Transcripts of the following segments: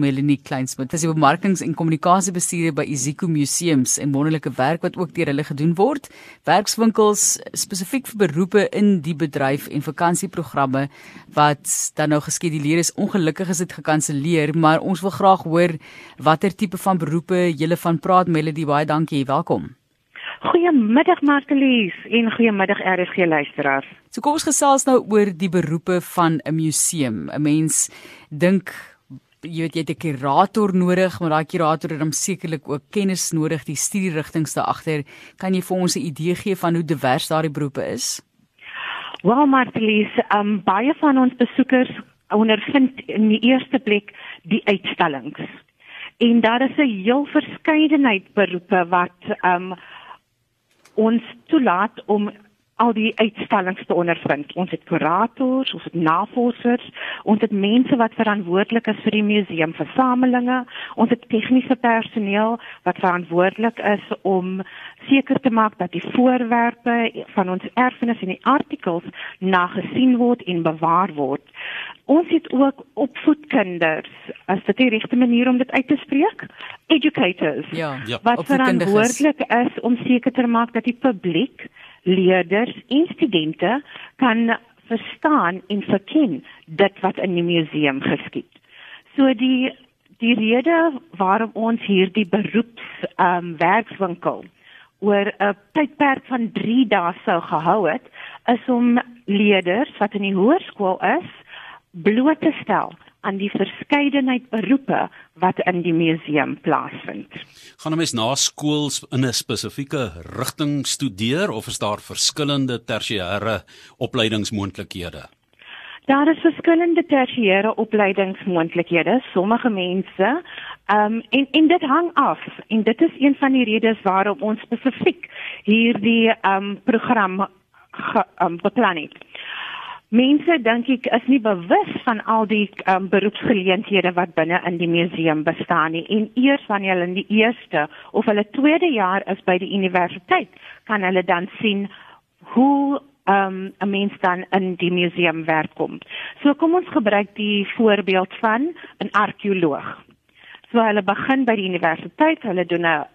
Melanie Kleinsmid, sy is bemarkings- en kommunikasiebestuurder by Iziko Museums en wonderlike werk wat ook deur hulle gedoen word. Werkswinkels spesifiek vir beroepe in die bedryf en vakansieprogramme wat dan nou geskeduleer is. Ongelukkig is dit gekanselleer, maar ons wil graag hoor watter tipe van beroepe julle van praat Melody. Baie dankie. Welkom. Goeiemiddag Martelies en goeiemiddag RSG luisteraars. So kom ons gesels nou oor die beroepe van 'n museum. 'n Mens dink jy weet jy het 'n kurator nodig, maar daai kurator het dan sekerlik ook kennis nodig, die studierigtinge daar agter. Kan jy vir ons 'n idee gee van hoe divers daardie beroepe is? Wel, Martelies, um, baie van ons besoekers ondervind in die eerste plek die uitstallings. En daar is 'n heel verskeidenheid beroepe wat um, ons toelaat om al die uitstallings te ondervind. Ons het kurators, ons het navorsers, ons het mense wat verantwoordelik is vir die museumversamelinge, ons het tegniese personeel wat verantwoordelik is om seker te maak dat die voorwerpe van ons erfenis en die artikels nagesien word en bewaar word. Ons het ook opvoedkinders, as dit die regte manier om dit uit te spreek, educators. Ja, ja wat verantwoordelik is om seker te maak dat die publiek leerders en studente kan verstaan en verken dit wat in die museum geskied. So die die rede waarom ons hierdie beroeps ehm um, werkswinkel oor 'n tydperk van 3 dae sou gehou het, is om leerders wat in die hoërskool is bloot te stel aan die verskeidenheid beroepe wat in die museum plaasvind. Gaan 'n mens na skool in 'n spesifieke rigting studeer of is daar verskillende tersiêre opleidingsmoontlikhede? Daar is verskillende tersiêre opleidingsmoontlikhede. Sommige mense, ehm um, en en dit hang af en dit is een van die redes waarom ons spesifiek hierdie ehm um, program ehm um, beplan het. Mense dink ek is nie bewus van al die um, beroepsgeleenthede wat binne in die museum bestaan nie en eers wanneer hulle in die eerste of hulle tweede jaar is by die universiteit kan hulle dan sien hoe um, 'n mens dan in die museum werk kom. So kom ons gebruik die voorbeeld van 'n argeoloog. So hulle begin by die universiteit, hulle doen 'n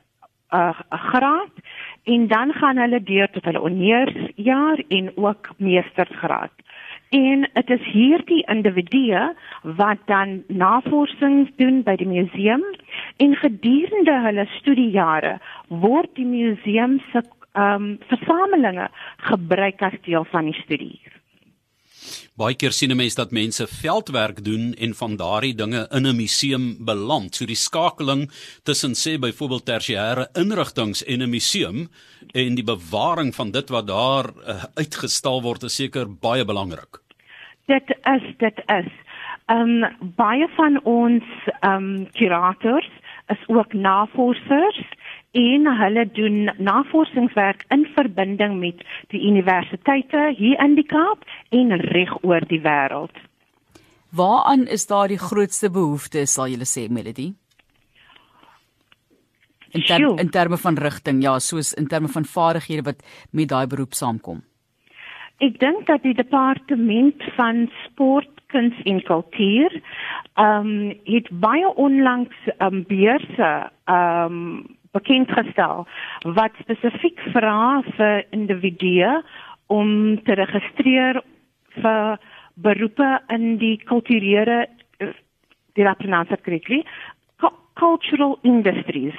'n graad en dan gaan hulle deur tot hulle honeursjaar en ook meestersgraad. En dit is hierdie individue wat dan navorsing doen by die museum en gedurende hulle studiejare word die museum se ehm um, versamelinge gebruik as deel van die studie. Baie keer sien 'n mens dat mense veldwerk doen en van daardie dinge in 'n museum beland. So die skakeling tussen sê byvoorbeeld tersiêre inrigtinge en 'n museum en die bewaring van dit wat daar uh, uitgestal word is seker baie belangrik. Dit is dit is. Ehm um, baie van ons ehm um, kurators is ook navorsers en hulle doen navorsingswerk in verbinding met die universiteite hier in die Kaap en reg oor die wêreld. Waaraan is daar die grootste behoefte sal jy sê Melody? In, ter, in terme van rigting, ja, soos in terme van vaardighede wat met daai beroep saamkom. Ek dink dat die departement van sport, kuns en kultuur ehm um, het baie onlangs ehm um, beurse ehm um, bekend gestel wat spesifiek vra vir individue om te registreer vir beroepe in die kulturele die rapportasie korrektly cultural industries.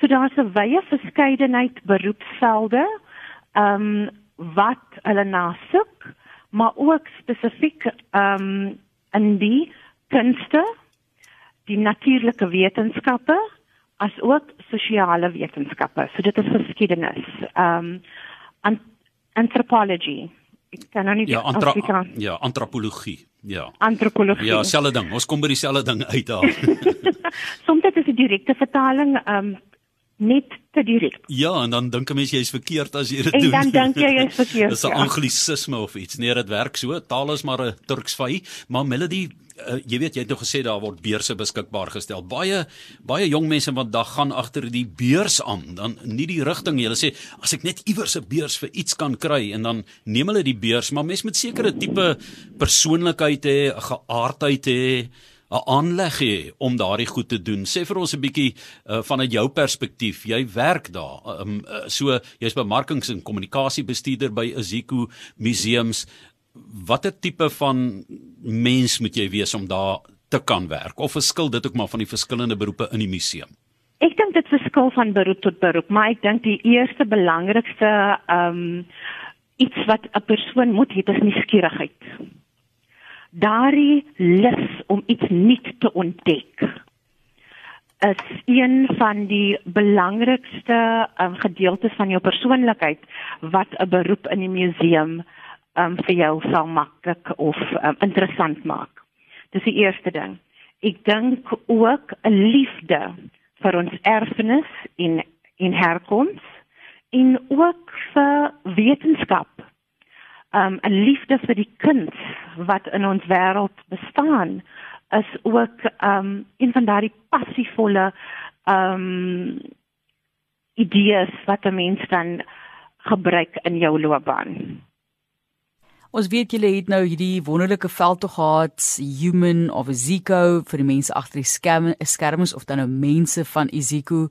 So daar's 'n wye verskeidenheid beroepsvelde. Ehm um, wat hulle na soek, maar ook spesifiek ehm um, in die kunste, die natuurlike wetenskappe as ook sosiale wetenskappe. So dit is geskiedenis. Ehm um, anthropology. Ek kan nou nie Ja, antra ja, antropologie. Ja. Antropologie. Ja, selfde ding. Ons kom by dieselfde ding uit daar. Soms dit is 'n direkte vertaling ehm um, net te direk. Ja, en dan dink 'n mens jy is verkeerd as jy dit doen. En dan dink jy jy is verkeerd. Dis 'n ja. anglisisme of iets. Nee, dit werk so. Taal is maar 'n Turksvy, maar melody Uh, jy weet jy het nog gesê daar word beurse beskikbaar gestel. Baie baie jong mense wat dag gaan agter die beurs aan, dan nie die rigting. Hulle sê as ek net iewers 'n beurs vir iets kan kry en dan neem hulle die beurs, maar mens met sekere tipe persoonlikheid hê, 'n geaardheid hê. 'n aanleg hê om daardie goed te doen. Sê vir ons 'n bietjie uh, vanuit jou perspektief. Jy werk daar. Um, uh, so jy's bemarkings en kommunikasiebestuurder by Aziko Museums. Watter tipe van mens moet jy wees om daar te kan werk of verskil dit ook maar van die verskillende beroepe in die museum? Ek dink dit verskil van beroep tot beroep, maar ek dink die eerste belangrikste ehm um, iets wat 'n persoon moet hê, is nuuskierigheid daardie lus om iets nuuts te ontdek is een van die belangrikste um, gedeeltes van jou persoonlikheid wat 'n beroep in die museum um, vir jou sal maklik of um, interessant maak. Dis die eerste ding. Ek dink ook 'n liefde vir ons erfenis in in herkoms en ook vir wetenskap um, 'n liefde vir die kuns wat in ons wêreld bestaan is ook um, een van daardie passievolle um, idees wat 'n mens dan gebruik in jou loopbaan. Ons weet julle het nou hierdie wonderlike veldtog gehad, Human of Zico vir die mense agter die skerm, skerms of dan nou mense van Iziko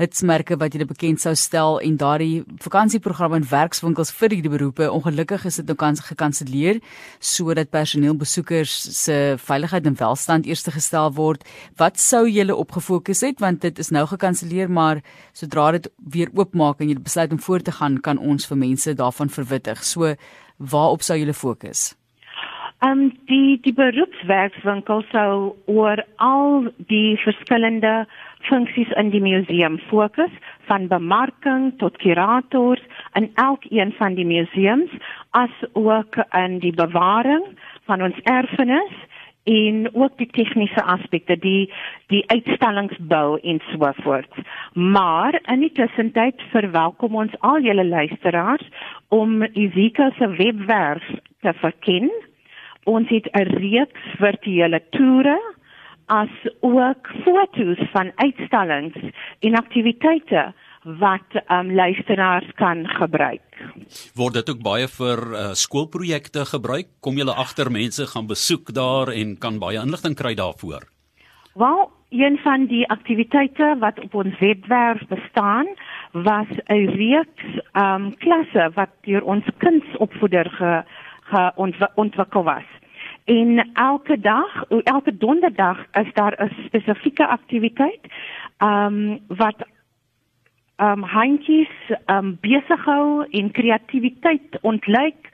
hitsmerke wat julle bekend sou stel en daardie vakansieprogram en werkswinkels vir hierdie beroepe. Ongelukkig is dit nou kans gekanselleer sodat personeel besoekers se veiligheid en welstand eerste gestel word. Wat sou julle op gefokus het want dit is nou gekanselleer, maar sodra dit weer oopmaak en julle besluit om voort te gaan, kan ons vir mense daarvan verwittig. So waarop sou julle fokus? Ehm um, die die beroepswerkswinkel sou oor al die verskillende funksies in die museum fokus van bemarking tot kurators in elkeen van die museums as ook in die bewaring van ons erfenis en ook die tegniese aspekte die die uitstellingsbou en so voort. Maar in die tussentyd verwelkom ons al julle luisteraars om Izika se webwerf te verken. Ons het 'n reeks virtuele toere as ook foto's van uitstallings en aktiwiteite wat um, luisteraars kan gebruik. Word dit ook baie vir uh, skoolprojekte gebruik? Kom julle agter mense gaan besoek daar en kan baie inligting kry daarvoor? Wel, een van die aktiwiteite wat op ons webwerf bestaan, was 'n reeks um klasse wat deur ons kindsopvoeder ge, ge ontwikkel was. En elke dag, elke donderdag is daar 'n spesifieke aktiwiteit um wat um handjies um besig hou en kreatiwiteit ontluik.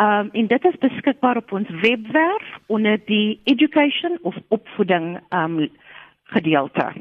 Um en dit is beskikbaar op ons webwerf onder die education of opvoeding um gedeelte.